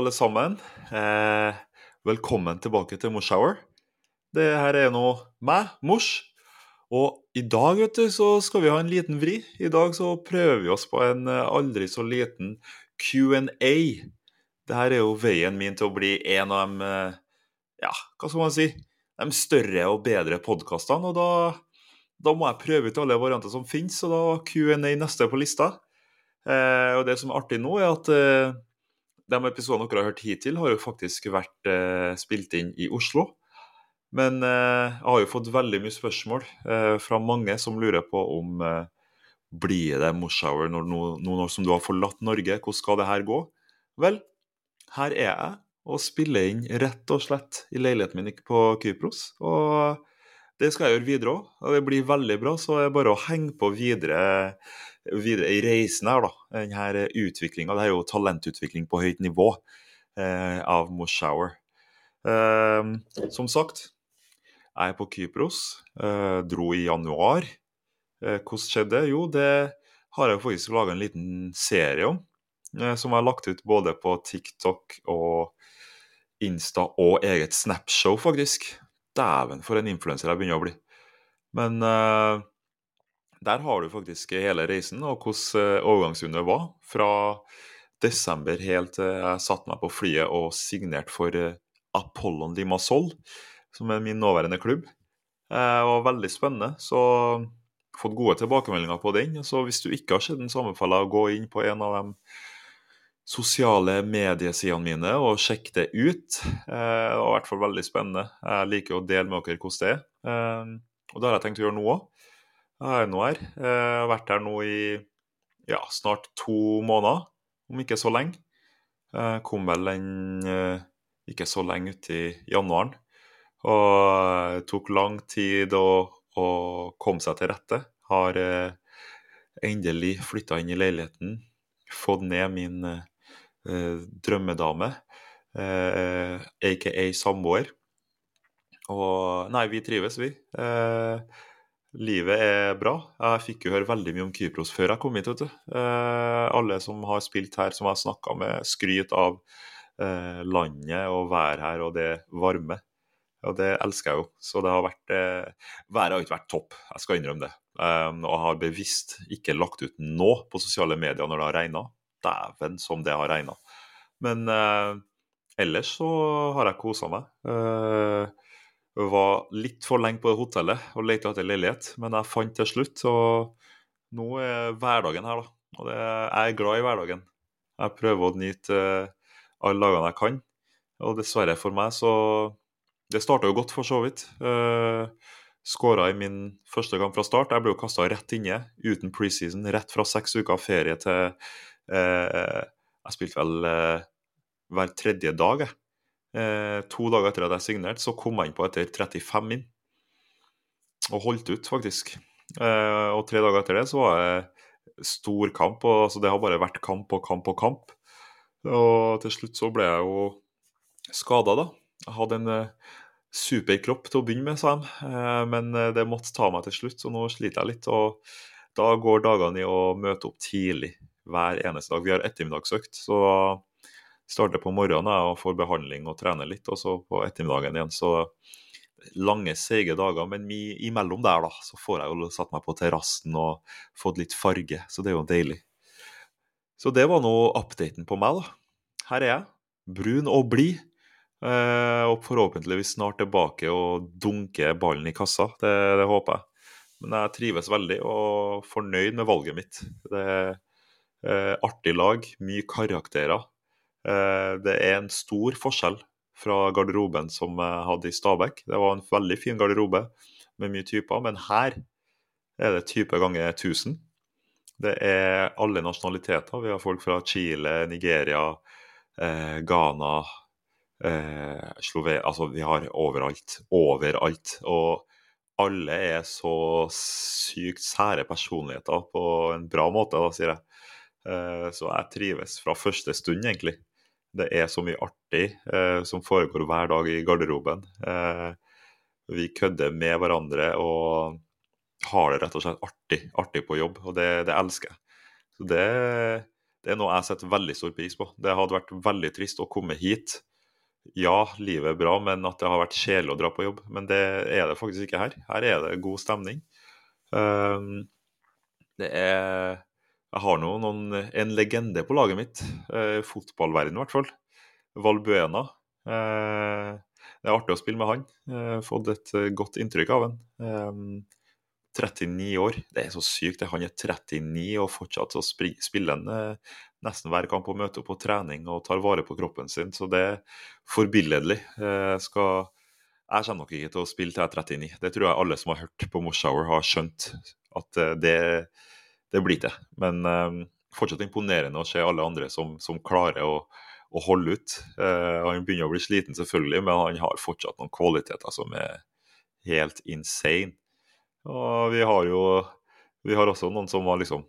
Alle sammen. Eh, velkommen tilbake til Mors Hour. Det her er nå meg, Mors. Og i dag vet du, så skal vi ha en liten vri. I dag så prøver vi oss på en eh, aldri så liten Q&A. Det her er jo veien min til å bli en av de eh, ja, hva skal man si, de større og bedre podkastene. Og da, da må jeg prøve ut alle varianter som finnes, og da Q&A neste på lista. Eh, og det som er artig nå, er at eh, de episodene dere har hørt hittil, har jo faktisk vært eh, spilt inn i Oslo. Men eh, jeg har jo fått veldig mye spørsmål eh, fra mange som lurer på om eh, blir det Morshower nå nå- nå når som du har forlatt Norge, hvordan skal det her gå? Vel, her er jeg og spiller inn rett og slett i leiligheten min på Kypros. Og det skal jeg gjøre videre òg, det blir veldig bra. Så det er bare å henge på videre, videre i reisen her, da. Denne utviklinga. Det er jo talentutvikling på høyt nivå eh, av Moshower. Eh, som sagt, jeg er på Kypros. Eh, dro i januar. Eh, hvordan skjedde det? Jo, det har jeg faktisk laga en liten serie om. Eh, som jeg har lagt ut både på TikTok og Insta og eget Snapshow, faktisk. Dæven, for en influenser jeg begynner å bli. Men eh, der har du faktisk hele reisen, og hvordan eh, overgangsrunde var. Fra desember helt til jeg satte meg på flyet og signerte for eh, Apollon Limassol, som er min nåværende klubb. Eh, Det var veldig spennende. Så fått gode tilbakemeldinger på den. Så hvis du ikke har sett den, å gå inn på en av de sosiale mediesidene mine og sjekke det ut. Eh, Det var i hvert fall veldig spennende. Jeg liker å dele med dere hvordan det er. Eh, Og det har jeg tenkt å gjøre nå òg. Jeg er nå her. Eh, Jeg har vært her nå i ja, snart to måneder, om ikke så lenge. Jeg kom vel den eh, ikke så lenge ut i januaren. Og det tok lang tid å, å komme seg til rette. Har eh, endelig flytta inn i leiligheten. Fått ned min eh, eh, drømmedame, eh, aka samboer. Og nei, vi trives, vi. Eh, livet er bra. Jeg fikk jo høre veldig mye om Kypros før jeg kom hit. vet du. Eh, alle som har spilt her, som jeg har snakka med, skryter av eh, landet og været her og det varme. Og det elsker jeg jo. Så det har vært eh, Været har ikke vært topp, jeg skal innrømme det. Um, og har bevisst ikke lagt ut nå på sosiale medier når det har regna. Dæven som det har regna. Men eh, ellers så har jeg kosa meg. Eh, var litt for lenge på det hotellet og lette etter leilighet, men jeg fant til slutt. Og nå er hverdagen her, da. Og det, jeg er glad i hverdagen. Jeg prøver å nyte eh, alle dagene jeg kan. Og dessverre for meg så Det starta jo godt, for så vidt. Uh, Skåra i min første kamp fra start. Jeg ble jo kasta rett inne, uten preseason. Rett fra seks uker ferie til eh, Jeg spilte vel eh, hver tredje dag, jeg. Eh, to dager etter at jeg signerte, så kom jeg inn på etter 35 inn. Og holdt ut, faktisk. Eh, og tre dager etter det så var det stor kamp. og altså, Det har bare vært kamp og kamp og kamp. Og til slutt så ble jeg jo skada, da. Jeg hadde en eh, super kropp til å begynne med, sa de. Eh, men eh, det måtte ta meg til slutt, så nå sliter jeg litt. Og da går dagene i å møte opp tidlig hver eneste dag. Vi har ettermiddagsøkt, så starter på morgenen og får behandling og trener litt, og så på ettermiddagen igjen. Så lange, seige dager. Men imellom der da, så får jeg jo satt meg på terrassen og fått litt farge, så det er jo deilig. Så det var nå updaten på meg, da. Her er jeg, brun og blid. Eh, og forhåpentligvis snart tilbake og dunke ballen i kassa. Det, det, håper jeg. Men jeg trives veldig og fornøyd med valget mitt. Det er eh, artig lag, mye karakterer. Eh, det er en stor forskjell fra garderoben som jeg hadde i Stabæk. Det var en veldig fin garderobe med mye typer, men her er det type ganger 1000. Det er alle nasjonaliteter. Vi har folk fra Chile, Nigeria, eh, Ghana, eh, Slovenia Altså, vi har overalt. Overalt. Og alle er så sykt sære personligheter på en bra måte, da, sier jeg. Eh, så jeg trives fra første stund, egentlig. Det er så mye artig eh, som foregår hver dag i garderoben. Eh, vi kødder med hverandre og har det rett og slett artig, artig på jobb, og det, det elsker jeg. Så det, det, er noe jeg setter veldig stor pris på. Det hadde vært veldig trist å komme hit ja, livet er bra, men at det har vært kjedelig å dra på jobb. Men det er det faktisk ikke her. Her er det god stemning. Um, det er Jeg har nå noen, en legende på laget mitt, eh, fotballverden i hvert fall. Valbuena. Eh, det er artig å spille med han. Eh, fått et uh, godt inntrykk av han. Eh, 39 år. Det er så sykt. Han er 39 og fortsatt så spiller han eh, nesten hver kamp og møter opp på trening og tar vare på kroppen sin. Så det er forbilledlig. Jeg, eh, skal, jeg kommer nok ikke til å spille til jeg er 39. Det tror jeg alle som har hørt på Moshower, har skjønt at eh, det, det blir det. Men eh, fortsatt imponerende å se alle andre som, som klarer å, å, holde ut. Eh, han begynner å bli sliten, selvfølgelig, men han har fortsatt noen kvaliteter som er helt insane. Og vi har jo vi har også noen som har liksom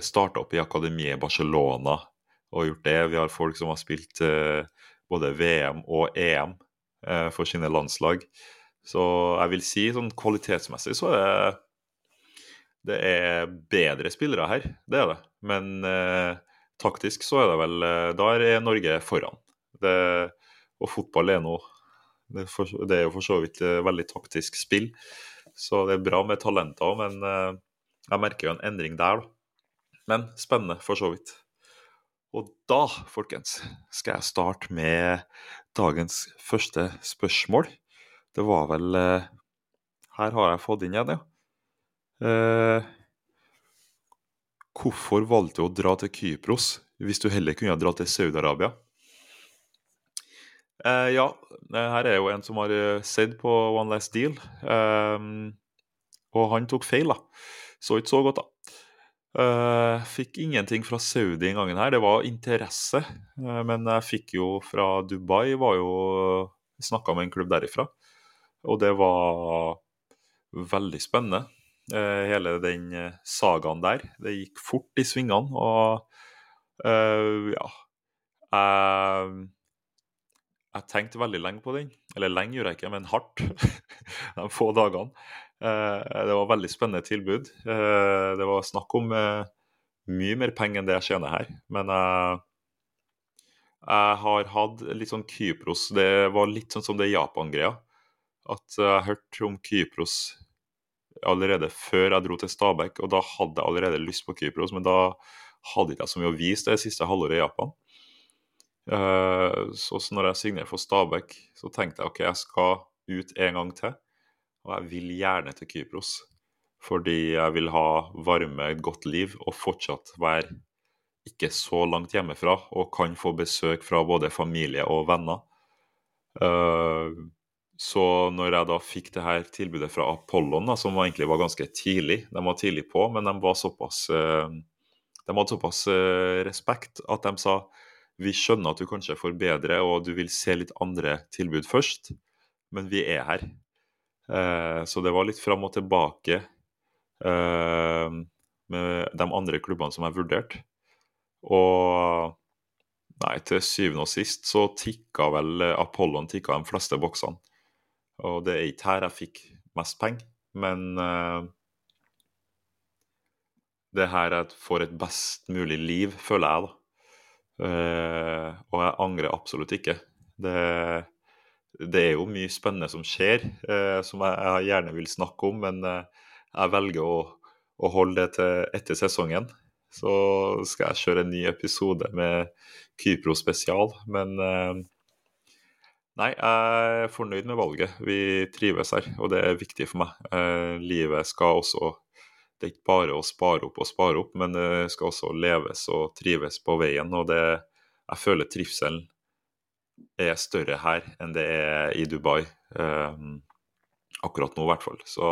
starta opp i akademiet Barcelona og gjort det. Vi har folk som har spilt eh, både VM og EM eh, for sine landslag. Så jeg vil si sånn kvalitetsmessig så er det det er bedre spillere her, det er det. Men eh, taktisk så er det vel Der Da er Norge foran. Det, og fotball er nå det, det, er jo for så vidt eh, veldig taktisk spill. Så det er bra med talenter òg, men eh, jeg merker jo en endring der, da. Men spennende, for så vidt. Og da, folkens, skal jeg starte med dagens første spørsmål. Det var vel eh, Her har jeg fått inn igjen, ja. Uh, hvorfor valgte du å dra til Kypros hvis du heller kunne dra til Saudi-Arabia? Eh, ja, her er jo en som har eh, sett på One Last Deal. Eh, og han tok feil, da. Så ikke så godt, da. Uh, fikk ingenting fra Saudi den gangen her. Det var interesse. Uh, men jeg fikk jo fra Dubai, var jo Snakka med en klubb derifra. Og det var veldig spennende. Uh, hele den sagaen der. Det gikk fort i svingene, og ja Jeg jeg tenkte veldig lenge på den. Eller lenge gjorde jeg ikke, men hardt. de få dagene. Uh, det var veldig spennende tilbud. Uh, det var snakk om eh, mye mer penger enn det jeg tjener her. Men jeg har hatt litt sånn Kypros Det var litt sånn som det Japan-greia. At jeg hørte om Kypros allerede før jeg dro til Stabæk, og da hadde jeg allerede lyst på Kypros, men da hadde ikke jeg så mye å vise det siste halvåret i Japan. Så, så når jeg signerte for Stabæk, så tenkte jeg ok, jeg skal ut en gang til. Og jeg vil gjerne til Kypros. Fordi jeg vil ha varme, et godt liv og fortsatt være ikke så langt hjemmefra. Og kan få besøk fra både familie og venner. Uh, så når jeg da fikk det her tilbudet fra Apollon, da, som egentlig var ganske tidlig De var tidlig på, men de såpass uh, De hadde såpass respekt at de sa vi skjønner at du kanskje får bedre og du vil se litt andre tilbud først, men vi er her. Eh, så det var litt fram og tilbake eh, med de andre klubbene som jeg vurderte. Og nei, til syvende og sist så tikka vel Apollon tikka de fleste boksene. Og det er ikke her jeg fikk mest penger, men uh, det her jeg får et best mulig liv, føler jeg, da. Uh, og jeg angrer absolutt ikke. Det, det, er jo mye spennende som skjer, uh, som jeg, jeg, gjerne vil snakke om, men jeg velger å, å holde det til etter sesongen så skal jeg kjøre en ny episode med Kypro spesial. Men nei, jeg er fornøyd med valget. Vi trives her, og det er viktig for meg. Eh, livet skal også Det er ikke bare å spare opp og spare opp, men det skal også leves og trives på veien. Og det, jeg føler trivselen er større her enn det er i Dubai. Eh, akkurat nå, i hvert fall. Så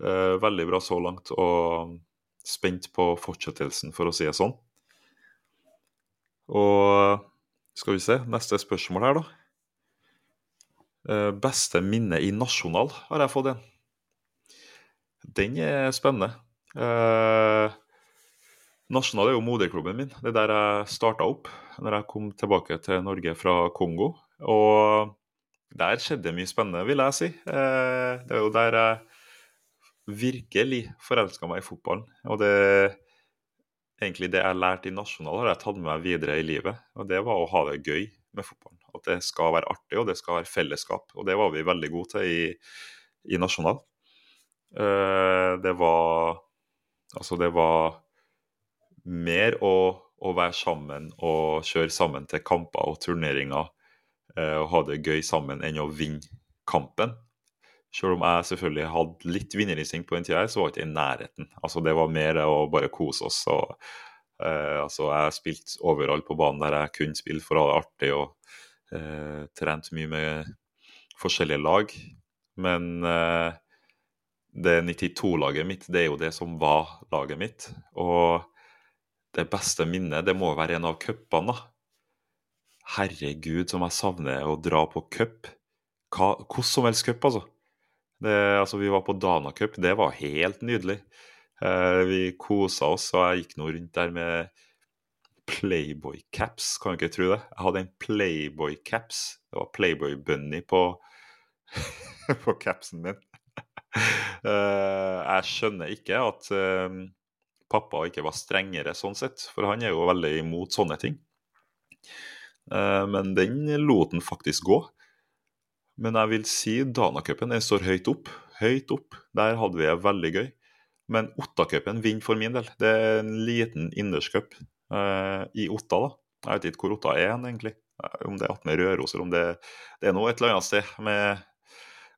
veldig bra så langt. og spent på fortsettelsen, for å si det sånn. Og skal vi se, neste spørsmål her, da. Eh, beste minne i nasjonal har jeg fått en. Den er spennende. Eh, nasjonal er jo moderklubben min. Det er der jeg starta opp når jeg kom tilbake til Norge fra Kongo. Og der skjedde mye spennende, vil jeg si. Eh, det er jo der jeg virkelig forelska meg i fotballen. Og det egentlig det jeg lærte i nasjonal, har jeg tatt med meg videre i livet. Og det var å ha det gøy med fotballen. At det skal være artig, og det skal være fellesskap. Og det var vi veldig gode til i, i nasjonal. Uh, det var Altså, det var mer å, å, være sammen og kjøre sammen til kamper og turneringer uh, og ha det gøy sammen enn å vinne kampen. Selv om jeg selvfølgelig hadde litt vinnerinstinkt på den tida, så var jeg ikke i nærheten. Altså, det var mer å bare kose oss. og eh, altså, Jeg spilte overalt på banen der jeg kunne spille for å ha det artig, og eh, trent mye med forskjellige lag. Men eh, det 92-laget mitt, det er jo det som var laget mitt. Og det beste minnet, det må være en av cupene, da. Herregud, som jeg savner å dra på cup. Hvordan som helst cup, altså. Det, altså, vi var på Dana Cup, det var helt nydelig. Eh, vi kosa oss, og jeg gikk nå rundt der med Playboy-caps, kan du ikke tro det? Jeg hadde en Playboy-caps. Det var Playboy-bunny på, på capsen min. eh, jeg skjønner ikke at eh, pappa ikke var strengere sånn sett, for han er jo veldig imot sånne ting. Eh, men den lot han faktisk gå. Men jeg vil si Dana-cupen står høyt opp. Høyt opp. Der hadde vi det veldig gøy. Men Otta-cupen vinner for min del. Det er en liten innerscup i Otta. da. Jeg vet ikke hvor Otta er egentlig. Eh, om det er attmed Røros, eller om det, det er noe et eller annet sted. Med,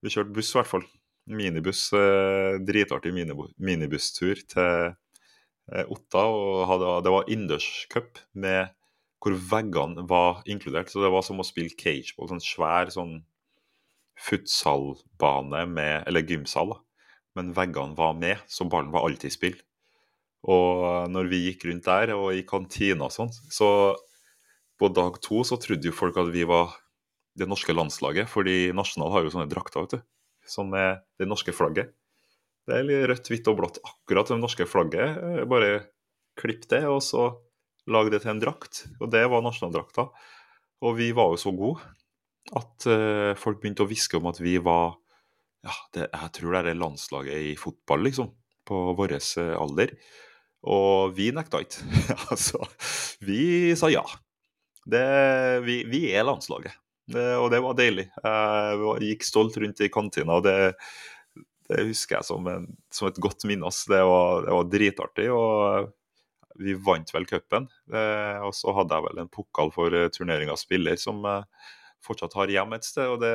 vi kjørte buss, i hvert fall. Minibuss. Eh, dritartig minibusstur til eh, Otta. og hadde, Det var innendørscup hvor veggene var inkludert. Så det var som å spille cageball. Sånn svær sånn futsalbane med Eller gymsal, da. Men veggene var med, så ballen var alltid i spill. Og når vi gikk rundt der og i kantina og sånn, så på dag to så trodde jo folk at vi var det norske landslaget, fordi Nasjonal har jo sånne drakter, vet du. Som er det norske flagget. Det er litt rødt, hvitt og blått. Akkurat det norske flagget. Eh, bare klipp det, og så lag det til en drakt. Og det var nasjonaldrakta. Og vi var jo så gode at uh, folk begynte å hviske om at vi var ja, det, Jeg tror det er landslaget i fotball, liksom, på vår uh, alder. Og vi nekta ikke. altså, vi sa ja. Det, vi, vi, er landslaget. Det, og det var deilig. Jeg gikk stolt rundt i kantina, og det, det husker jeg som, en, som, et godt minne. Det var, det var dritartig. og vi vant vel cupen. Og så hadde jeg vel en pokal for turneringa spiller som fortsatt har hjem et sted. og det,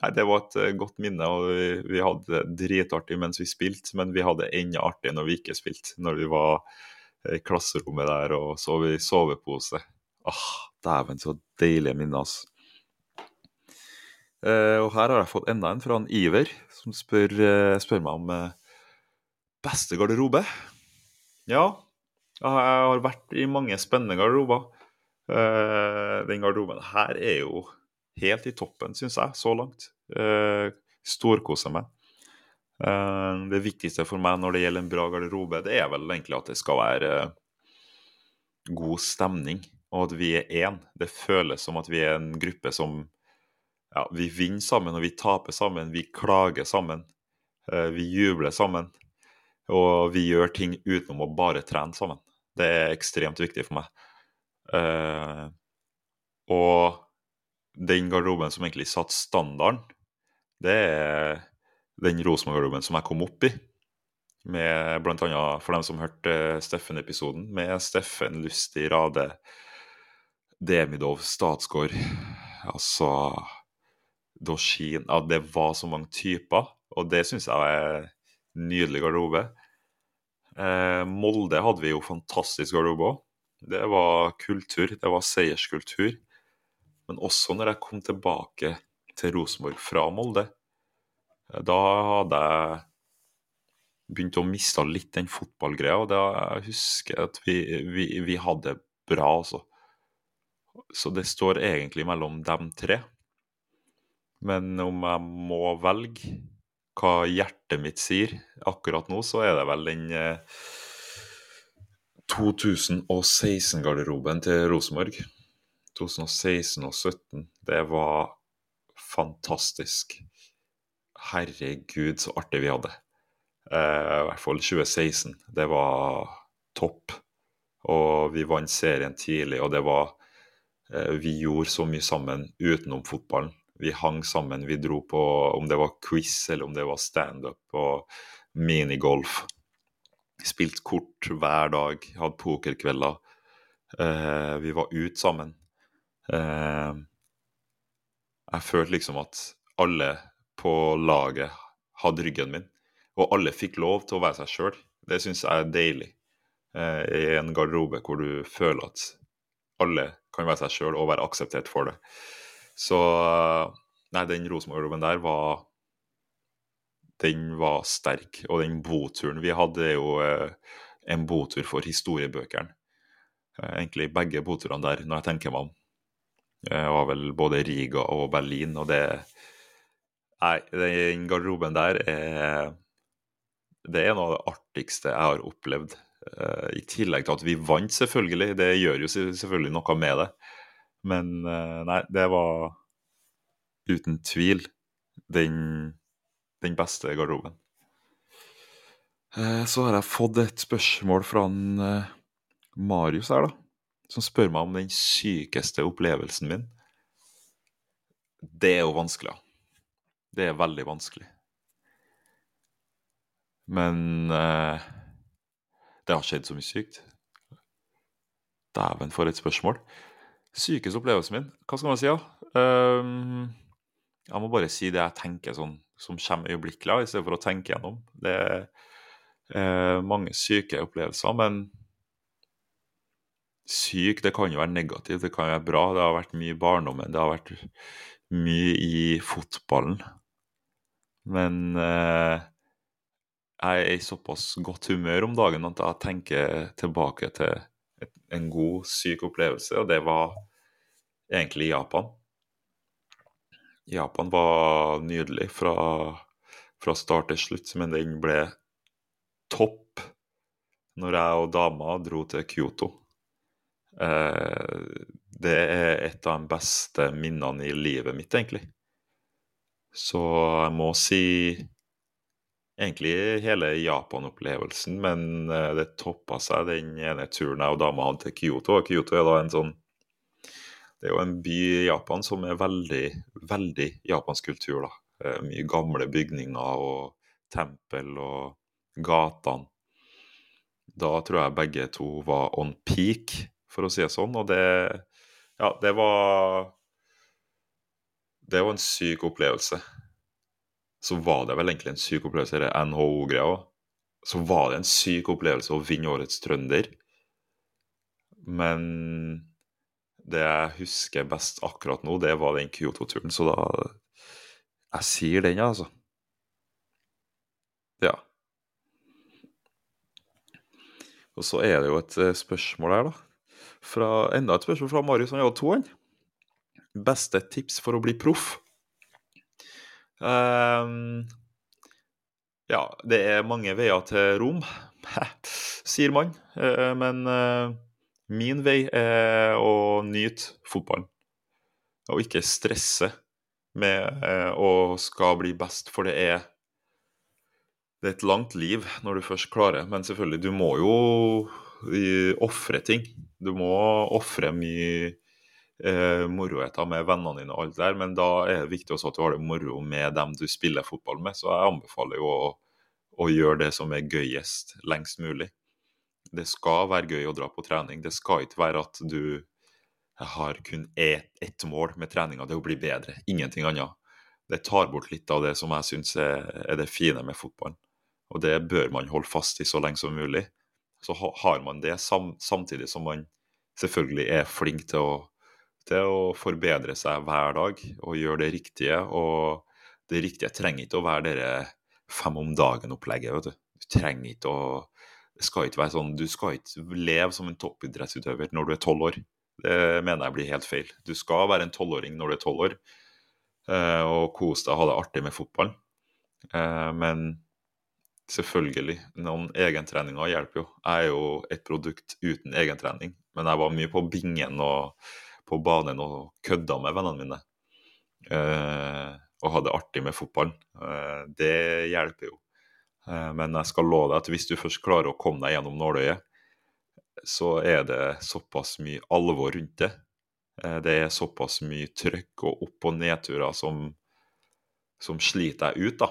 nei, det var et eh, godt minne. og Vi, vi hadde det dritartig mens vi spilte, men vi hadde enda artig når vi ikke spilte. Når vi var i klasserommet der og sov i sovepose. Ah, Dæven, så deilige minner, altså. Eh, og her har jeg fått enda en fra en Iver, som spør, eh, spør meg om eh, beste garderobe. Ja, jeg har vært i mange spennende garderober. Uh, den garderoben her er jo helt i toppen, syns jeg, så langt. Uh, Storkoser meg. Uh, det viktigste for meg når det gjelder en bra garderobe, det er vel egentlig at det skal være god stemning, og at vi er én. Det føles som at vi er en gruppe som ja, vi vinner sammen, og vi taper sammen. Vi klager sammen. Eh, vi jubler sammen. Og vi gjør ting utenom å bare trene sammen. Det er ekstremt viktig for meg. Eh, og den garderoben som egentlig satte standarden, det er den Rosenborg-garderoben som jeg kom opp i. Med annet, for dem som hørte Steffen-episoden, med Steffen Lustig, Rade, Demidov, Statsgård Altså Doshin Ja, det var så mange typer, og det syns jeg er nydelig garderobe. Eh, Molde hadde vi jo fantastisk garderobe òg. Det var kultur, det var seierskultur. Men også når jeg kom tilbake til Rosenborg fra Molde, eh, da hadde jeg begynt å miste litt den fotballgreia. Og da jeg husker at vi, vi, vi hadde det bra, altså. Så det står egentlig mellom dem tre. Men om jeg må velge hva hjertet mitt sier akkurat nå, så er det vel den eh, 2016-garderoben til Rosenborg. 2016 og 2017, det var fantastisk. Herregud, så artig vi hadde. Eh, I hvert fall 2016. Det var topp. Og vi vant serien tidlig, og det var eh, Vi gjorde så mye sammen utenom fotballen. Vi hang sammen. Vi dro på om det var quiz eller om det var standup og minigolf. Spilte kort hver dag, hadde pokerkvelder. Eh, vi var ute sammen. Eh, jeg følte liksom at alle på laget hadde ryggen min, og alle fikk lov til å være seg sjøl. Det syns jeg er deilig eh, i en garderobe hvor du føler at alle kan være seg sjøl og være akseptert for det. Så nei, den Rosenborg-garderoben der var den var sterk. Og den boturen vi hadde, er jo eh, en botur for historiebøkene. Eh, egentlig begge boturene der, når jeg tenker meg om. Det var vel både Riga og Berlin, og det Nei, den garderoben der er Det er noe av det artigste jeg har opplevd. Uh, I tillegg til at vi vant, selvfølgelig. Det gjør jo selvfølgelig noe med det. Men uh, nei, det var uten tvil den den beste garderoben. Eh, så har jeg fått et spørsmål fra en, eh, Marius her, da. Som spør meg om den sykeste opplevelsen min. Det er jo vanskelig. Det er veldig vanskelig. Men eh, det har skjedd så mye sykt. Dæven, for et spørsmål. Sykeste opplevelsen min? Hva skal man si, da? Ja? Um, jeg må bare si det jeg tenker sånn som kommer øyeblikkelig, i stedet for å tenke gjennom. Det er eh, mange syke opplevelser, men syk det kan jo være negativt, det kan jo være bra. Det har vært mye i barndommen, det har vært mye i fotballen. Men eh, jeg er i såpass godt humør om dagen at jeg tenker tilbake til et, en god, syk opplevelse, og det var egentlig Japan. Japan var nydelig fra, fra start til slutt, men den ble topp når jeg og dama dro til Kyoto. Eh, det er et av de beste minnene i livet mitt, egentlig. Så jeg må si egentlig hele Japan-opplevelsen, men eh, det toppa seg den ene turen jeg og dama hadde til Kyoto. Kyoto er da en sånn det er jo en by i Japan som er veldig, veldig japansk kultur. da. Eh, mye gamle bygninger og tempel og gatene. Da tror jeg begge to var on peak, for å si det sånn. Og det Ja, det var Det var en syk opplevelse. Så var det vel egentlig en syk opplevelse, det NHO-greia òg. Så var det en syk opplevelse å vinne Årets trønder. Men det jeg husker best akkurat nå, det var den Kyoto-turen. Så da Jeg sier den, altså. Ja. Og så er det jo et eh, spørsmål her, da. Fra, enda et spørsmål fra Marius. Han hadde to, han. Beste tips for å bli proff? Um, ja, det er mange veier til Rom, sier man. Uh, men uh, Min vei er å nyte fotballen. Og ikke stresse med eh, å skal bli best, for det er det er et langt liv når du først klarer, men selvfølgelig, du må jo ofre ting. Du må ofre mye eh, moroheter med vennene dine og alt der, men da er det viktig også at du har det moro med dem du spiller fotball med. Så jeg anbefaler jo å, å gjøre det som er gøyest lengst mulig. Det skal være gøy å dra på trening. Det skal ikke være at du har kun ett, ett mål med treninga, det er å bli bedre. Ingenting annet. Det tar bort litt av det som jeg syns er det fine med fotballen. Og det bør man holde fast i så lenge som mulig. Så har man det sam samtidig som man selvfølgelig er flink til å, til å, forbedre seg hver dag og gjøre det riktige. Og det riktige trenger ikke å være det fem om dagen-opplegget. vet Du Du trenger ikke å det skal ikke være sånn, Du skal ikke leve som en toppidrettsutøver når du er tolv år. Det mener jeg blir helt feil. Du skal være en tolvåring når du er tolv år, eh, og kose deg og ha det artig med fotballen. Eh, men Selvfølgelig. Noen egentreninger hjelper jo. Jeg er jo et produkt uten egentrening. Men jeg var mye på bingen og på banen og kødda med vennene mine. Eh, og hadde artig med fotballen. Eh, det hjelper jo. Eh, men jeg skal love deg at hvis du først klarer å komme deg gjennom nåløyet, så er det såpass mye alvor rundt det. Eh, det er såpass mye trøkk og opp- og nedturer som, som sliter deg ut, da.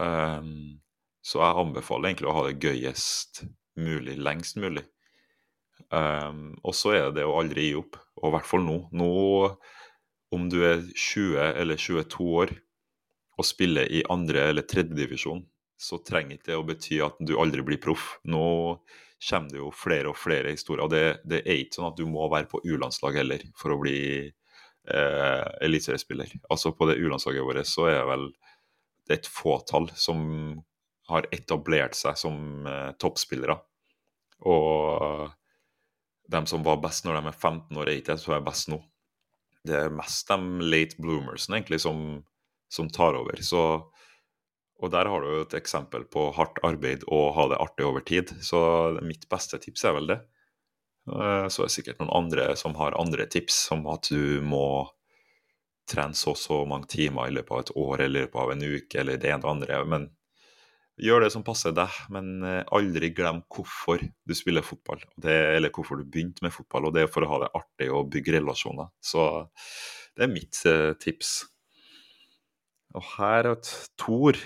Um, så jeg anbefaler egentlig å ha det gøyest mulig, lengst mulig. Um, og så er det det å aldri gi opp, og i hvert fall nå. Nå, om du er 20 eller 22 år og spiller i andre eller tredjedivisjon, så trenger ikke det å bety at du aldri blir proff. Nå kommer det jo flere og flere historier. og Det, det er ikke sånn at du må være på U-landslag heller for å bli eh, eliteseriespiller. Altså På det U-landslaget vårt så er det vel et fåtall som har etablert seg som eh, toppspillere. Og de som var best når de er 15 år, er ikke de som er best nå. Det er mest de late bloomersene egentlig som, som tar over. Så, og der har du jo et eksempel på hardt arbeid og ha det artig over tid. Så mitt beste tips er vel det. Eh, så er det sikkert noen andre som har andre tips, som at du må trene så og så mange timer i løpet av et år eller i løpet av en uke eller det ene og andre. Men Gjør det som passer deg, men eh, aldri glem hvorfor du spiller fotball. Det, eller hvorfor du begynte med fotball, og det er for å ha det artig og bygge relasjoner. Så det er mitt eh, tips. Og her at Tor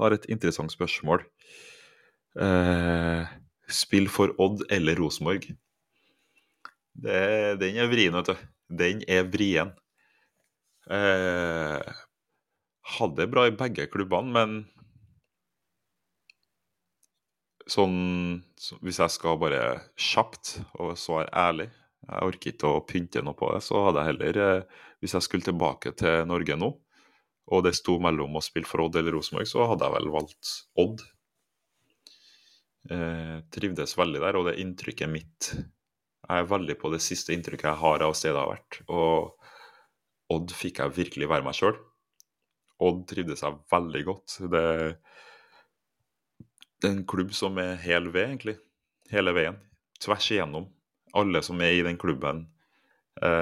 har et interessant spørsmål. Eh, spill for Odd eller Rosenborg? Den er vrien, vet du. Den er vrien. Eh, hadde det bra i begge klubbene, men sånn Hvis jeg skal bare kjapt og svare ærlig Jeg orker ikke å pynte noe på det. Så hadde jeg heller, eh, hvis jeg skulle tilbake til Norge nå, og det sto mellom å spille for Odd eller Rosenborg, så hadde jeg vel valgt Odd. Eh, trivdes veldig der, og det inntrykket mitt Jeg er veldig på det siste inntrykket jeg har av stedet jeg har vært. Og Odd fikk jeg virkelig være meg sjøl. Odd trivdes jeg veldig godt. Det en klubb som er hel ved, egentlig. Hele veien. Tvers igjennom. Alle som er i den klubben. Uh...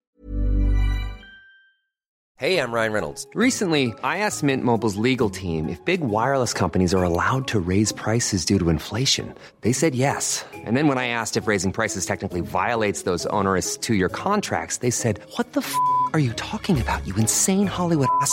Hey, I'm Ryan Reynolds. Recently, I asked Mint Mobile's legal team if big wireless companies are allowed to raise prices due to inflation. They said yes. And then when I asked if raising prices technically violates those onerous two-year contracts, they said, "What the f*** are you talking about? You insane Hollywood ass."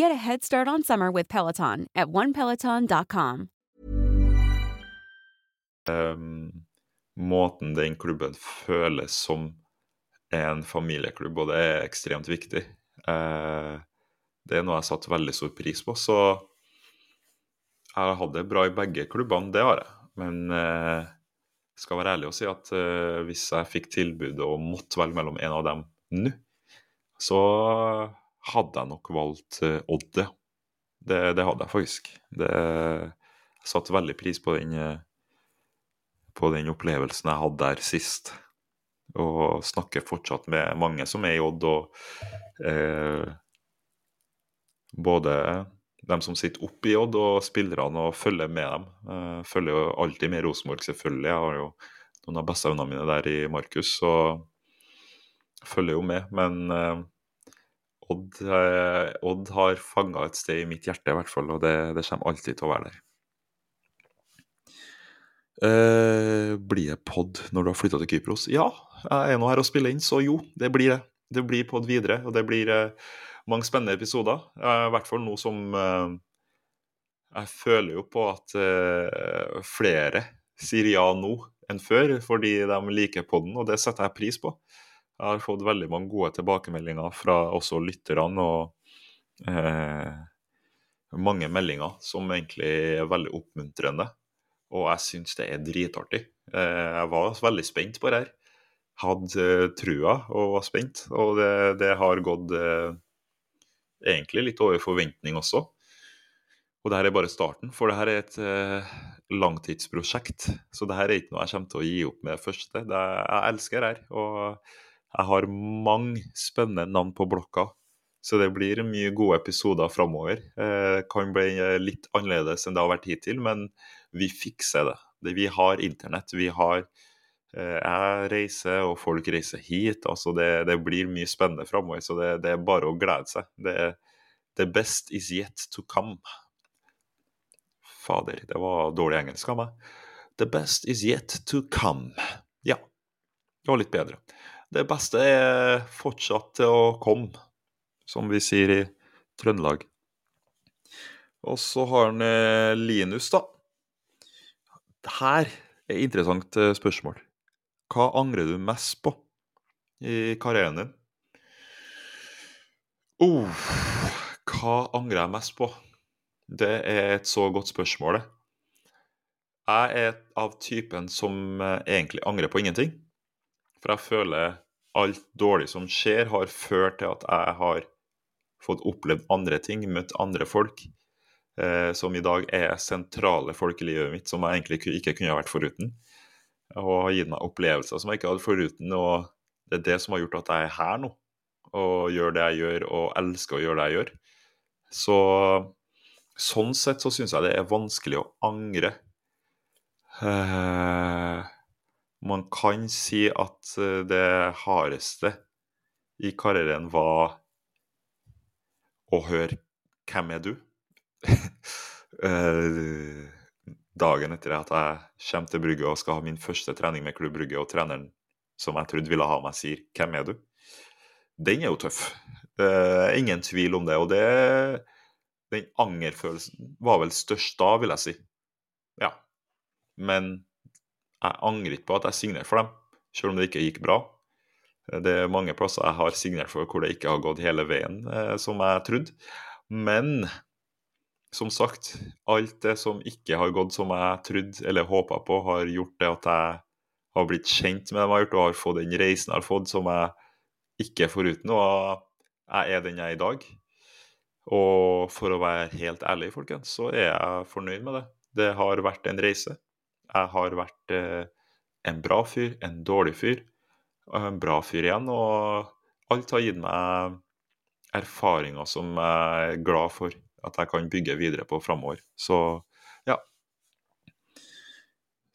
Get a head start on summer with Peloton at onepeloton.com. Um, måten den klubben føles som en familieklubb, og det er ekstremt viktig. Uh, det er noe jeg satte veldig stor pris på. Så jeg har hatt det bra i begge klubbene, det har jeg. Men uh, skal være ærlig og si at uh, hvis jeg fikk tilbudet og måtte velge mellom en av dem nå, så hadde jeg nok valgt Odde. Odd, ja. Det, det, hadde jeg faktisk. Det, jeg satte veldig pris på den, på den opplevelsen jeg hadde der sist. Og snakker fortsatt med mange som er i Odd, og eh, både dem som sitter oppe i Odd, og spillerne, og følger med dem. Eh, følger jo alltid med Rosenborg, selvfølgelig. Jeg har jo noen av bestevennene mine der i Markus, så følger jo med. Men eh, Odd, eh, Odd, har fanga et sted i mitt hjerte, i hvert fall, og det, det kommer alltid til å være der. Eh, blir det pod når du har flytta til Kypros? Ja, jeg er nå her og spiller inn, så jo, det blir det. Det blir pod videre, og det blir eh, mange spennende episoder. Eh, I hvert fall nå som Jeg føler jo på at flere sier ja nå enn før, fordi de liker podden, og det setter jeg pris på. Jeg har fått veldig mange gode tilbakemeldinger fra også lytterne, og eh, mange meldinger som egentlig er veldig oppmuntrende. Og jeg syns det er dritartig. Eh, jeg var veldig spent på det her. Hadde eh, trua og var spent. Og det, det har gått eh, egentlig litt over forventning også. Og det her er bare starten, for det her er et eh, langtidsprosjekt. Så det her er ikke noe jeg kommer til å gi opp med første. Det, jeg elsker det her. Og jeg har mange spennende navn på blokka. Så det blir mye gode episoder framover. Eh, kan bli litt annerledes enn det har vært hittil, men vi fikser det. Vi har internett. Vi har eh, Jeg reiser, og folk reiser hit. altså Det, det blir mye spennende framover, så det, det, er bare å glede seg. Det, the best is yet to come. Fader, det var dårlig engelsk av meg. The best is yet to come. Ja, det var litt bedre. Det beste er fortsatt til å komme, som vi sier i Trøndelag. Og så har han eh, Linus, da. Her er et interessant eh, spørsmål. Hva angrer du mest på i karrieren din? Oh, hva angrer jeg mest på? Det er et så godt spørsmål, det. Jeg er av typen som eh, egentlig angrer på ingenting. For jeg føler alt dårlig som skjer, har ført til at jeg har fått opplevd andre ting, møtt andre folk eh, som i dag er sentrale folk i livet mitt, som jeg egentlig ikke kunne vært foruten. Og har gitt meg opplevelser som jeg ikke hadde foruten. Og det er det som har gjort at jeg er her nå, og gjør det jeg gjør, og elsker å gjøre det jeg gjør. Så sånn sett så syns jeg det er vanskelig å angre. Eh, man kan si at eh, det hardeste i karrieren var å høre 'Hvem er du?' Eh, dagen etter at jeg kommer til Brygge og skal ha min første trening med Klubb Brygge, og treneren som jeg trodde ville ha meg, sier 'Hvem er du?' Den er jo tøff. Ingen tvil om det. Og det, den angerfølelsen var vel størst da, vil jeg si. Ja. Men jeg angrer ikke på at jeg signerte for dem, selv om det ikke gikk bra. Det er mange plasser jeg har signert for hvor det ikke har gått hele veien, eh, som jeg trodde. Men som sagt, alt det som ikke har gått som jeg trodde eller håpa på, har gjort det at jeg har blitt kjent med dem jeg har gjort, og har fått den reisen jeg har fått, som jeg ikke er foruten. Og jeg er den jeg er i dag. Og for å være helt ærlig, folkens, så er jeg fornøyd med det. Det har vært en reise. Jeg har vært eh, en bra fyr, en dårlig fyr, og en bra fyr igjen. Og alt har gitt meg erfaringer som jeg er glad for at jeg kan bygge videre på framover. Så ja.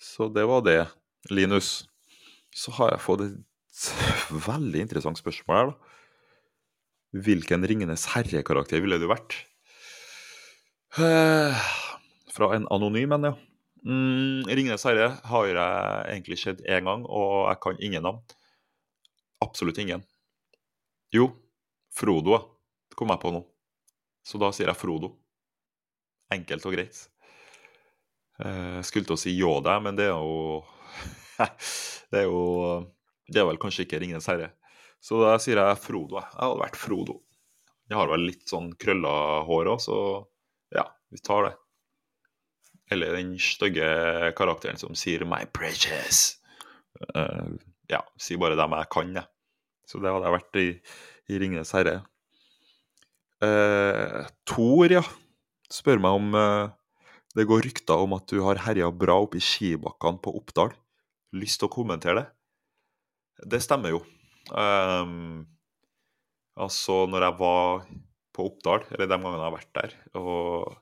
Så det var det, Linus. Så har jeg fått et veldig interessant spørsmål her, da. Hvilken Ringenes herre-karakter ville du vært? Eh, fra en anonym en, ja. Mm, Ringenes herre har jeg egentlig sett én gang, og jeg kan ingen navn. Absolutt ingen. Jo, Frodo kom jeg på nå. Så da sier jeg Frodo. Enkelt og greit. Jeg eh, skulle til å si Yoda, men det er jo Det er jo Det er vel kanskje ikke Ringenes herre. Så da sier jeg Frodo. Jeg hadde vært Frodo. Jeg har vel litt sånn krølla hår òg, så ja, vi tar det. Eller den stygge karakteren som sier 'my precious'. Uh, ja, sier bare dem jeg kan, jeg. Så det hadde jeg vært i, i Ringenes herre. Uh, Tor, ja. Spør meg om uh, det går rykter om at du har herja bra oppe i skibakkene på Oppdal. Lyst til å kommentere det? Det stemmer jo. Um, altså, når jeg var på Oppdal, eller de gangene jeg har vært der, og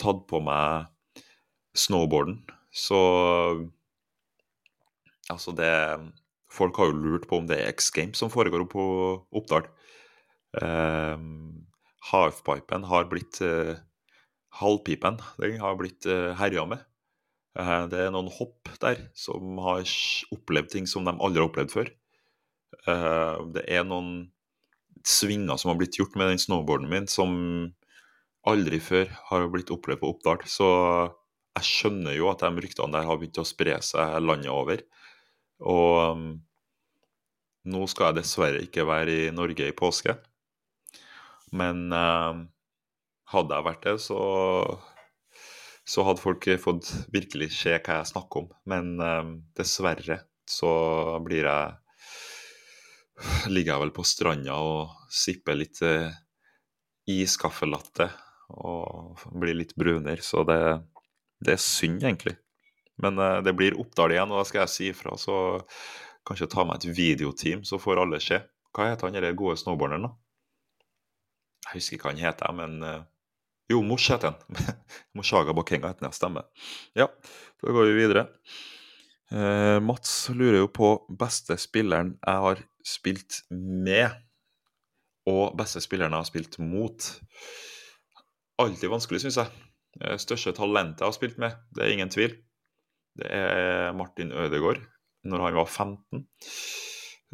tatt på meg snowboarden, så Altså, det Folk har jo lurt på om det er X Games som foregår på Oppdal. Um, Halfpipen har blitt uh, Halvpipen den har blitt uh, herja med. Uh, det er noen hopp der som har opplevd ting som de aldri har opplevd før. Uh, det er noen svinger som har blitt gjort med den snowboarden min som aldri før har blitt opplevd på Oppdal. Så jeg skjønner jo at de ryktene der har begynt å spre seg landet over. Og um, nå skal jeg dessverre ikke være i Norge i påske. Men uh, hadde jeg vært det, så, så hadde folk fått virkelig se hva jeg snakker om. Men uh, dessverre så blir jeg Ligger jeg vel på stranda og sipper litt uh, iskaffelatte og blir litt brunere. Så det, det er synd, egentlig. Men uh, det blir Oppdal igjen, og da skal jeg si ifra. Så kanskje ta med et videoteam, så får alle se. Hva heter han den gode snowboarderen, da? Jeg husker ikke hva han heter, men uh, Jo, Mosh heter han. Moshaga Bakenga heter han, stemmer. Ja, da går vi videre. Uh, Mats lurer jo på beste spilleren jeg har spilt med, og beste spilleren jeg har spilt mot. Alltid vanskelig, syns jeg. Det største talentet jeg har spilt med, det er ingen tvil. Det er Martin Ødegaard, når han var 15.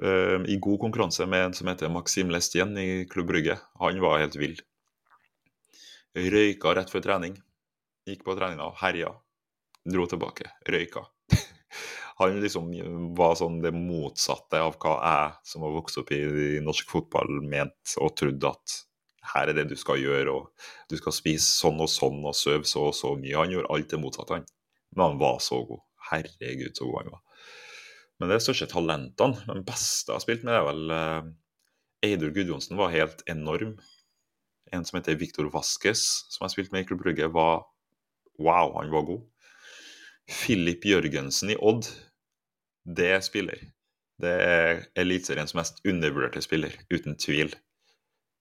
Uh, I god konkurranse med en som heter Maxim Lestien i Klubb Brygge. Han var helt vill. Røyka rett før trening. Gikk på treninga, herja. Dro tilbake. Røyka. han liksom var sånn det motsatte av hva jeg, som har vokst opp i norsk fotball, mente og trodde at her er det du skal gjøre, og du skal spise sånn og sånn og sove så og så mye. Han gjorde alt det motsatte, han. Men han var så god. Herregud, så god han var. Men det er største talentene. Den beste jeg har spilt med, er vel uh, Eidur Gudjonsen var helt enorm. En som heter Victor Vasques, som jeg spilte med i Klubb Brygge, var Wow, han var god. Filip Jørgensen i Odd, det er spiller. Det er Eliteseriens mest undervurderte spiller, uten tvil.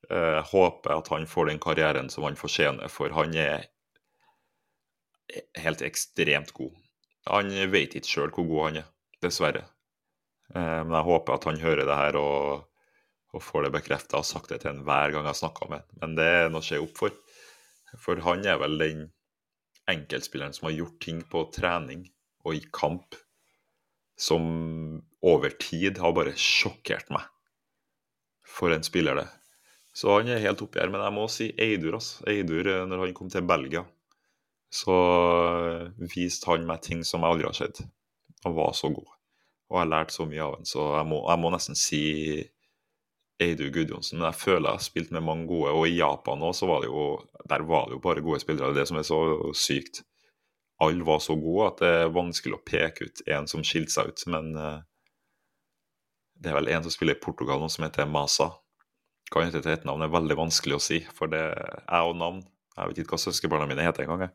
Jeg uh, håper at han får den karrieren som han fortjener, for han er helt ekstremt god. Han vet ikke sjøl hvor god han er, dessverre. Eh, men jeg håper at han hører det her og, og får det bekrefta og sagt det til ham hver gang jeg snakker med ham. Men det er noe å se opp for. For han er vel den enkeltspilleren som har gjort ting på trening og i kamp som over tid har bare sjokkert meg. For en spiller, det. Så han er helt oppi her. Men jeg må si Eidur, altså. Eidur, eh, når han kom til Belgia så viste han meg ting som jeg aldri har sett. Han var så god. Og jeg har lært så mye av ham, så jeg må, jeg må, nesten si Eidur Gudjonsen. Men jeg føler jeg har spilt med mange gode, og i Japan òg, så var det jo Der var det jo bare gode spillere. Det som er så sykt. Alle var så gode at det er vanskelig å peke ut en som skilte seg ut. Men uh, det er vel en som spiller i Portugal nå, som heter Masa. Hva til etternavn, er veldig vanskelig å si, for det er jo navn. Jeg vet ikke hva søskenbarna mine heter engang.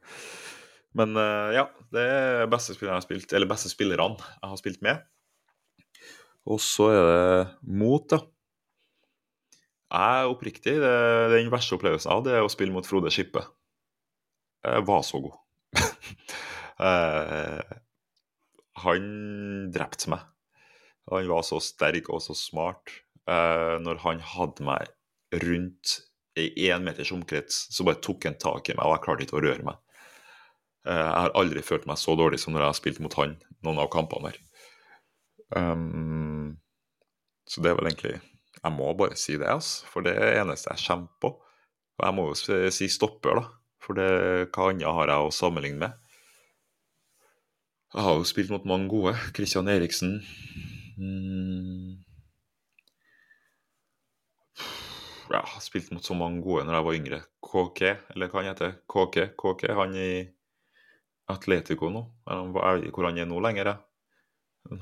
Men uh, ja, det er beste spillerne jeg har spilt, eller beste spillerne jeg har spilt med. Og så er det mot, da. Jeg er oppriktig. Det, den verste opplevelsen av det er å spille mot Frode Skippe. Jeg var så god. uh, han drepte meg. Han var så sterk og så smart. Uh, når han hadde meg rundt i én meters omkrets, så bare tok han tak i meg, og jeg klarte ikke å røre meg. Eh, jeg har aldri følt meg så dårlig som når jeg har spilt mot han noen av kampene der. Um, så det er vel egentlig Jeg må bare si det, altså. For det er det eneste jeg kommer på. Og jeg må jo si stopper, da. For det, hva annet har jeg å sammenligne med? Jeg har jo spilt mot mange gode. Christian Eriksen. Mm ja, spilt mot så mange gode når jeg var yngre. KK, eller hva han heter. KK, KK, han i Atletico nå. Jeg vet ikke hvor han er nå lenger.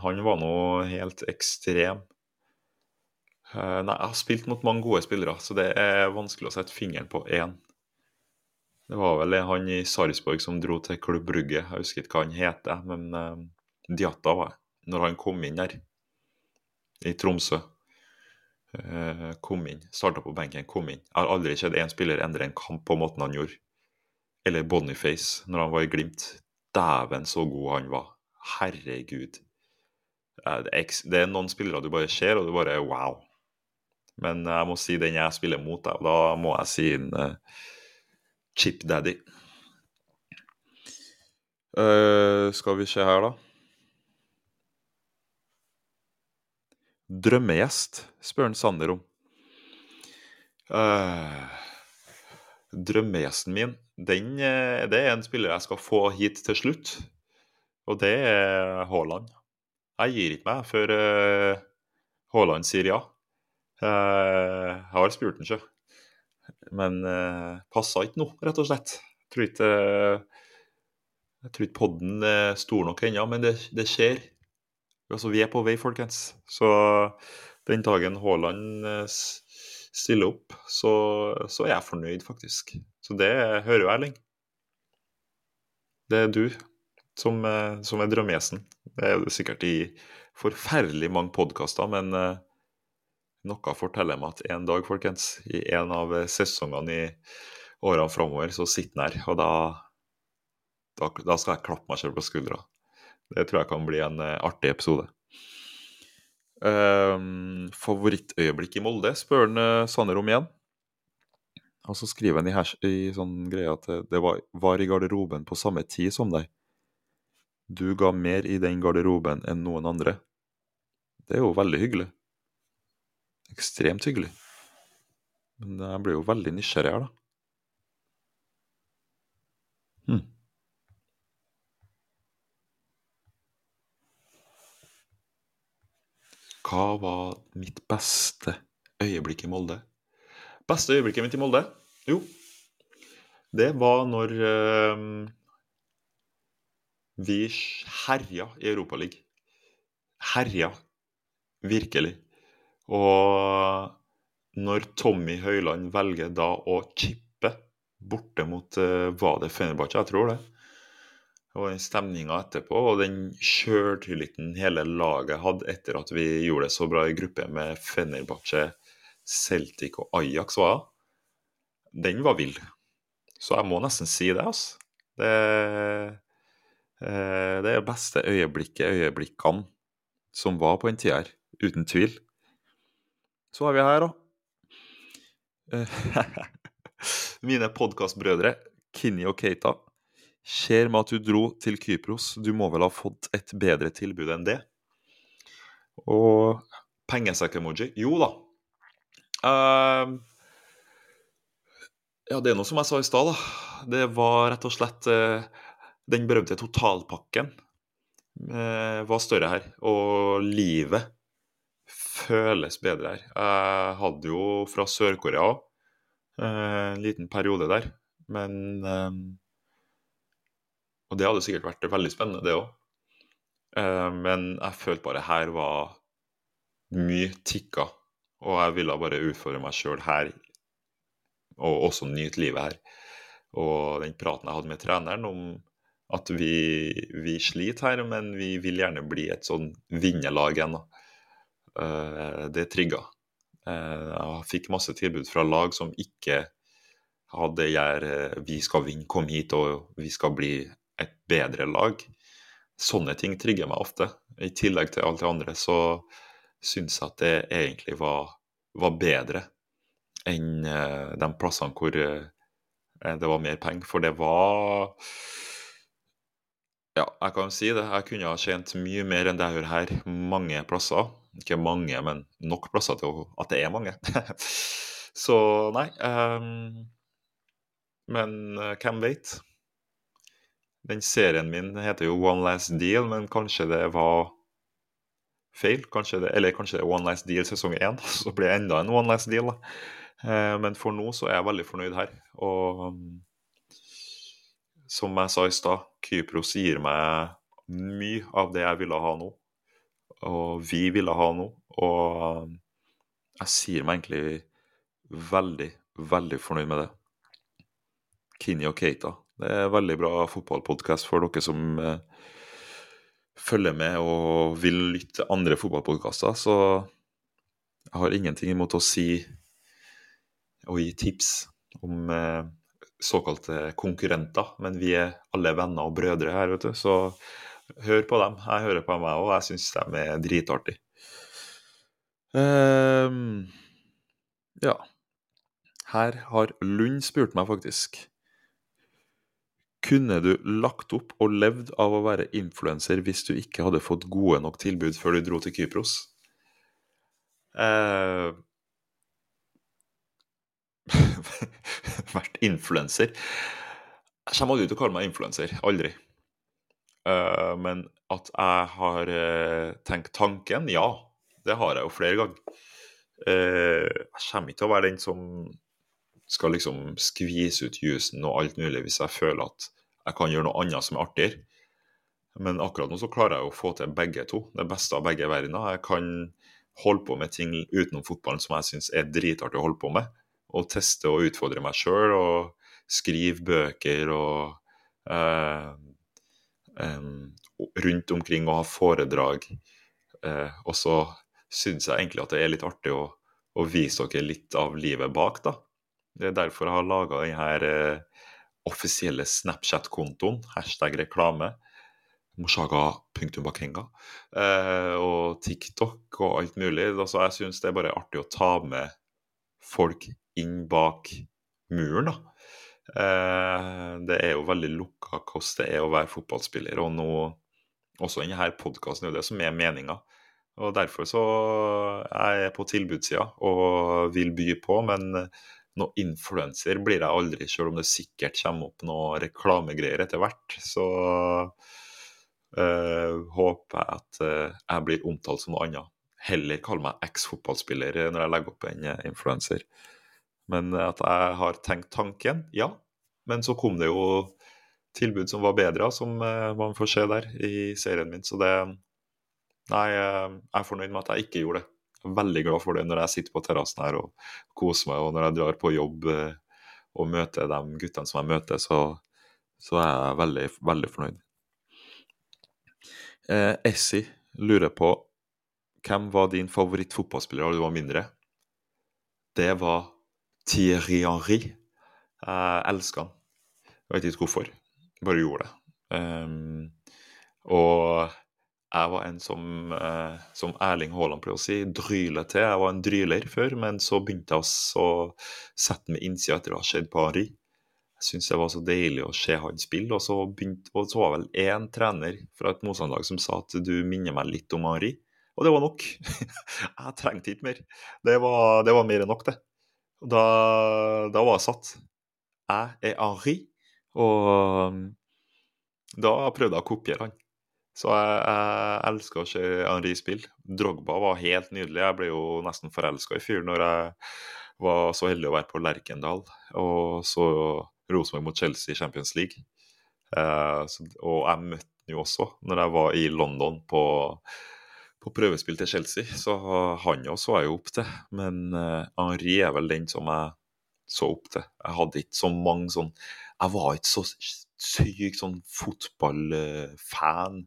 Han var nå helt ekstrem. Uh, nei, jeg har spilt mot mange gode spillere, så det er vanskelig å sette fingeren på én. Det var vel han i Sarpsborg som dro til Klubb Brugge. Jeg husker ikke hva han heter, men uh, Diatta var jeg, Når han kom inn der, i Tromsø. Uh, kom inn, starta på benken, kom inn. Jeg har aldri sett én spiller endre en kamp på måten han gjorde. Eller Boniface, når han var i Glimt. Dæven, så god han var. Herregud. Det er noen spillere du bare ser, og du bare wow. Men jeg må si den jeg spiller mot, og da må jeg si en uh, Chip Daddy. Uh, skal vi se her, da. Drømmegjest, spør han Sander om. Uh, drømmegjesten min, den, det er en spiller jeg skal få hit til slutt. Og det er Haaland. Jeg gir ikke meg før Haaland sier ja. jeg har spurt han ikke. Men uh, passa ikke nå, rett og slett. Jeg tror ikke, jeg tror ikke podden er stor nok ennå, men det, det, skjer. Altså, vi er på vei, folkens. Så den dagen Haaland uh, stiller opp, så, så, er jeg fornøyd, faktisk. Så det hører jo Erling. Det er du som, uh, som er drømmegjesten. Det er jo sikkert i forferdelig mange podkaster, men uh, noe forteller meg at en dag, folkens, i en av sesongene i årene framover, så sitter han her. Og da, da, da, skal jeg klappe meg selv på skuldra. Det tror jeg kan bli en uh, artig episode. Um, favorittøyeblikk i Molde, spør han uh, Sanner om igjen. Og så skriver han i, her, i sånn greie at det var, var i garderoben på samme tid som deg. Du ga mer i den garderoben enn noen andre. Det er jo veldig hyggelig ekstremt hyggelig. Men jeg blir jo veldig nysgjerrig her, da. Hm. Hva var mitt beste øyeblikk i Molde? Beste øyeblikket mitt i Molde? Jo, det var når uh, vi herja i Europaligaen. Herja. Virkelig. Og når Tommy Høiland velger da å chippe borte mot uh, Var det Fenerbahçe? Jeg tror det. Og stemninga etterpå og den sjøltilliten hele laget hadde etter at vi gjorde det så bra i gruppe med Fenerbahçe, Celtic og Ajax, var den var vill. Så jeg må nesten si det, altså. Det, uh, det er beste øyeblikket, øyeblikkene, som var på den tida her. Uten tvil. Så er vi her, da. Mine podkastbrødre Kinni og Keita. Ser med at du dro til Kypros. Du må vel ha fått et bedre tilbud enn det? Og pengesekk-emoji. Jo da. Uh, ja, det er noe som jeg sa i stad, da. Det var rett og slett uh, den berømte totalpakken uh, var større her. Og livet føles bedre her. Jeg hadde jo fra Sør-Korea eh, en liten periode der, men eh, Og det hadde sikkert vært veldig spennende, det òg. Eh, men jeg følte bare her var mye tikka, og jeg ville bare utfordre meg sjøl her, og også nyte livet her. Og den praten jeg hadde med treneren om at vi, vi sliter her, men vi vil gjerne bli et sånn vinnerlag igjen. Eh, det trigga. Eh, jeg fikk masse tilbud fra lag som ikke hadde eh, vi skal vinne, kom hit og vi skal bli et bedre lag. Sånne ting trigger meg ofte. I tillegg til alt det andre så syns jeg at det egentlig var, var bedre enn de plassene hvor det var mer penger. For det var Ja, jeg kan si det. Jeg kunne ha tjent mye mer enn det jeg gjør her, mange plasser. Ikke mange, men nok plasser til at det er mange. Så nei. Um, men uh, hvem veit? Den serien min heter jo One Last Deal, men kanskje det var feil? Kanskje det, eller kanskje det er One Last Deal sesong én, så blir det enda en One Last Deal. da. Uh, men for nå så er jeg veldig fornøyd her. Og um, som jeg sa i stad, Kypros gir meg mye av det jeg ville ha nå og vi ville ha nå. Og jeg sier meg egentlig veldig, veldig fornøyd med det. Kini og Keita. Det er en veldig bra fotballpodkast for dere som eh, følger med og vil lytte andre fotballpodkaster. Så jeg har ingenting imot å si og gi tips om eh, såkalte konkurrenter. Men vi er alle venner og brødre her, vet du. Så hør på dem. Jeg hører på meg òg. Jeg syns de er dritartige. Um, ja. Her har Lund spurt meg faktisk. Kunne du lagt opp og levd av å være influenser hvis du ikke hadde fått gode nok tilbud før du dro til Kypros? Eh, vært influenser Jeg kommer aldri til å kalle meg influenser. Aldri. Eh, men at jeg har eh, tenkt tanken, ja. Det har jeg jo flere ganger. Eh, jeg kommer ikke til å være den som skal liksom skvise ut jusen og alt mulig hvis jeg føler at jeg kan gjøre noe annet som er artigere. Men akkurat nå så klarer jeg å få til begge to. Det beste av begge verdener. Jeg kan holde på med ting utenom fotballen som jeg syns er dritartig å holde på med. Og teste og utfordre meg sjøl og skrive bøker og eh, eh, rundt omkring og ha foredrag. Eh, og så syns jeg egentlig at det er litt artig å, å, vise dere litt av livet bak, da. Det er derfor jeg har laga denne eh, offisielle Snapchat-kontoen, hashtag reklame, moshaga.bakenga, eh, og TikTok og alt mulig. Altså, jeg syns det er bare artig å ta med folk inn bak muren, da. Eh, det er jo veldig lukka hvordan det er å være fotballspiller, og nå også denne podkasten er det som er meninga. Og Derfor så er jeg på tilbudssida og vil by på, men noe influenser blir jeg aldri, selv om det sikkert kommer opp noe reklamegreier etter hvert. Så øh, håper jeg at øh, jeg blir omtalt som noe annet. Heller kalle meg eks-fotballspiller når jeg legger opp en influenser. Men at jeg har tenkt tanken, ja. Men så kom det jo tilbud som var bedre, som øh, man får se der i serien min. Så det Nei, jeg er fornøyd med at jeg ikke gjorde det. Veldig glad for det når jeg sitter på terrassen her og koser meg, og når jeg drar på jobb eh, og møter de guttene som jeg møter, så, så er jeg veldig, veldig fornøyd. Eh, Essie lurer på hvem var din favorittfotballspiller da du var mindre? Det var Thierry Henry. Jeg elsker han. Jeg vet ikke hvorfor. Bare gjorde det. Um, og jeg var en som, eh, som Erling Haaland pleier å si, dryler til. Jeg var en dryler før, men så begynte jeg å sette meg innsida etter å ha sett Henri. Jeg syntes det var så deilig å se han spille. Og så, begynte, og så var vel én trener fra et motstanderlag som sa at du minner meg litt om Henri. Og det var nok. jeg trengte ikke mer. Det var, det var mer enn nok, det. Da, da var jeg satt. Jeg er Henri, og da prøvde jeg å kopiere han. Så jeg, jeg elsker å se Henri spille. Drogba var helt nydelig. Jeg ble jo nesten forelska i fyren når jeg var så heldig å være på Lerkendal og så Rosenborg mot Chelsea i Champions League. Eh, så, og jeg møtte han jo også når jeg var i London på, på prøvespill til Chelsea, så han òg så jeg jo opp til. Men eh, Henri er vel den som jeg så opp til. Jeg hadde ikke så mange sånn Jeg var ikke så syk sånn fotballfan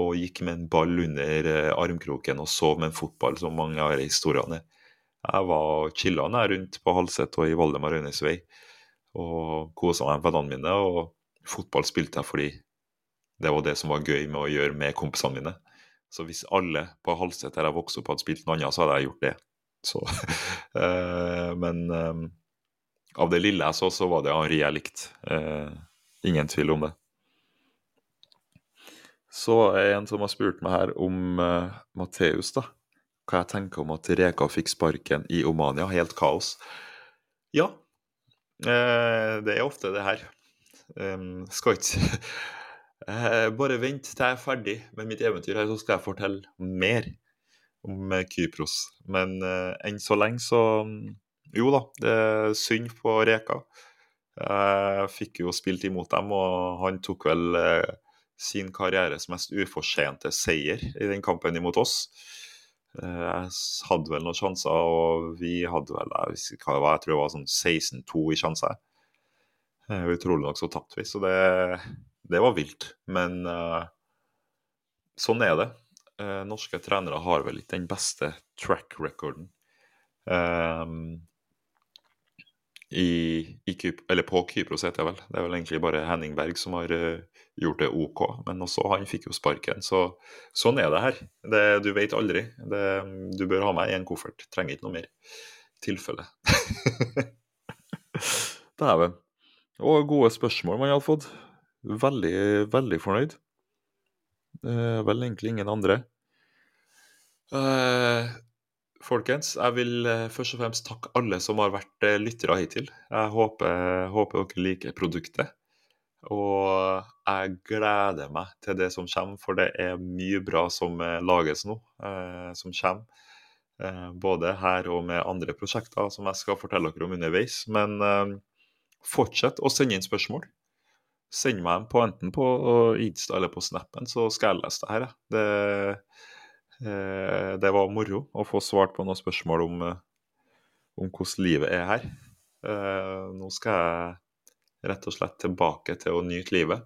og gikk med en ball under eh, armkroken og sov med en fotball, som mange av historiene historiene. Jeg var chilla rundt på Halset og i Valdemar Øynes vei og kosa meg med vennene mine. Og fotball spilte jeg fordi det var det som var gøy med å gjøre med kompisene mine. Så hvis alle på Halset der jeg vokste opp, hadde spilt noe annet, så hadde jeg gjort det. Så, øh, men øh, av det lille jeg så, så var det Henri jeg likte. Ingen tvil om det. Så er en som har spurt meg her om uh, Matheus, da. Hva jeg tenker om at Reka fikk sparken i Omania. Helt kaos. Ja, uh, det er ofte det her. Um, skal ikke uh, Bare vent til jeg er ferdig med mitt eventyr her, så skal jeg fortelle mer om Kypros. Men enn så lenge, så Jo da, det er synd på Reka. Jeg fikk jo spilt imot dem, og han tok vel sin karrieres mest ufortjente seier i den kampen imot oss. Jeg hadde vel noen sjanser, og vi hadde vel jeg, tror det var sånn 16-2 i sjanser. Uh, utrolig nok så tapte vi, så det, det, var vilt. Men uh, sånn er det. Norske trenere har vel ikke den beste track recorden. Um, i, i eller på Kypros, heter jeg vel. Det er vel egentlig bare Henning Berg som har uh, gjort det OK. Men også han fikk jo sparken. Så sånn er det her. Det, du vet aldri. Det, du bør ha meg i en koffert. Trenger ikke noe mer tilfelle. Dæven. Og gode spørsmål man hadde fått. Veldig, veldig fornøyd. Uh, vel egentlig ingen andre. Uh, Folkens, jeg vil eh, først og fremst takke alle som har vært eh, lyttere hittil. Jeg håper, håper, dere liker produktet. Og jeg gleder meg til det som kommer, for det er mye bra som eh, lages nå. Eh, som kommer. Eh, både her og med andre prosjekter som jeg skal fortelle dere om underveis. Men eh, fortsett å sende inn spørsmål. Send meg dem på enten på Insta eller på Snappen, så skal jeg lese det her. Det Eh, det var moro å få svart på noen spørsmål om, eh, om hvordan livet er her. Eh, nå skal jeg rett og slett tilbake til å nyte livet.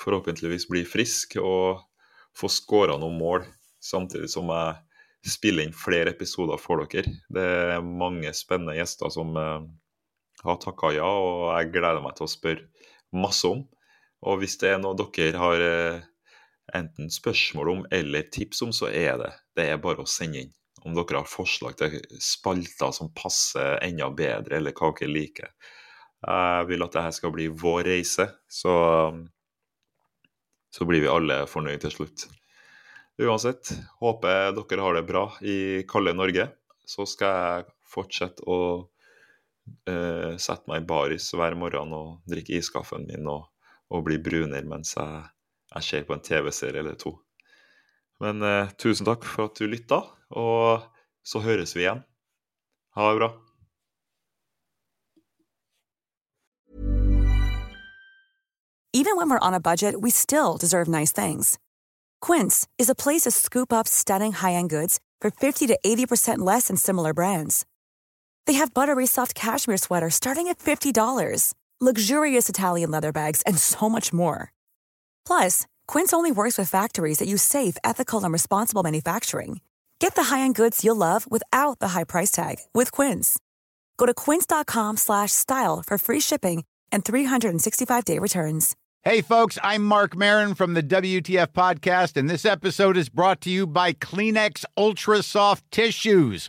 Forhåpentligvis bli frisk og få skåra noen mål, samtidig som jeg spiller inn flere episoder for dere. Det er mange spennende gjester som har takka ja, og jeg gleder meg til å spørre masse om. Og hvis det er noe dere har enten spørsmål om eller tips om, så er det det er bare å sende inn. Om dere har forslag til spalter som passer enda bedre, eller hva dere liker. Jeg vil at dette skal bli vår reise, så, så blir vi alle fornøyd til slutt. Uansett, håper dere har det bra i kalde Norge. Så skal jeg fortsette å uh, sette meg i baris hver morgen og drikke iskaffen min og, og bli brunere mens jeg jeg ser på en TV-serie eller to. Men eh, tusen takk for at du lytta, og så høres vi igjen. Ha det bra. Even when we're on a budget, we still deserve nice things. Quince is a place to scoop up stunning high-end goods for 50 to 80% less than similar brands. They have buttery soft cashmere sweaters starting at $50, luxurious Italian leather bags, and so much more. Plus, Quince only works with factories that use safe, ethical, and responsible manufacturing. Get the high-end goods you'll love without the high price tag with Quince. Go to quince.com/style for free shipping and 365-day returns. Hey folks, I'm Mark Marin from the WTF podcast and this episode is brought to you by Kleenex Ultra Soft Tissues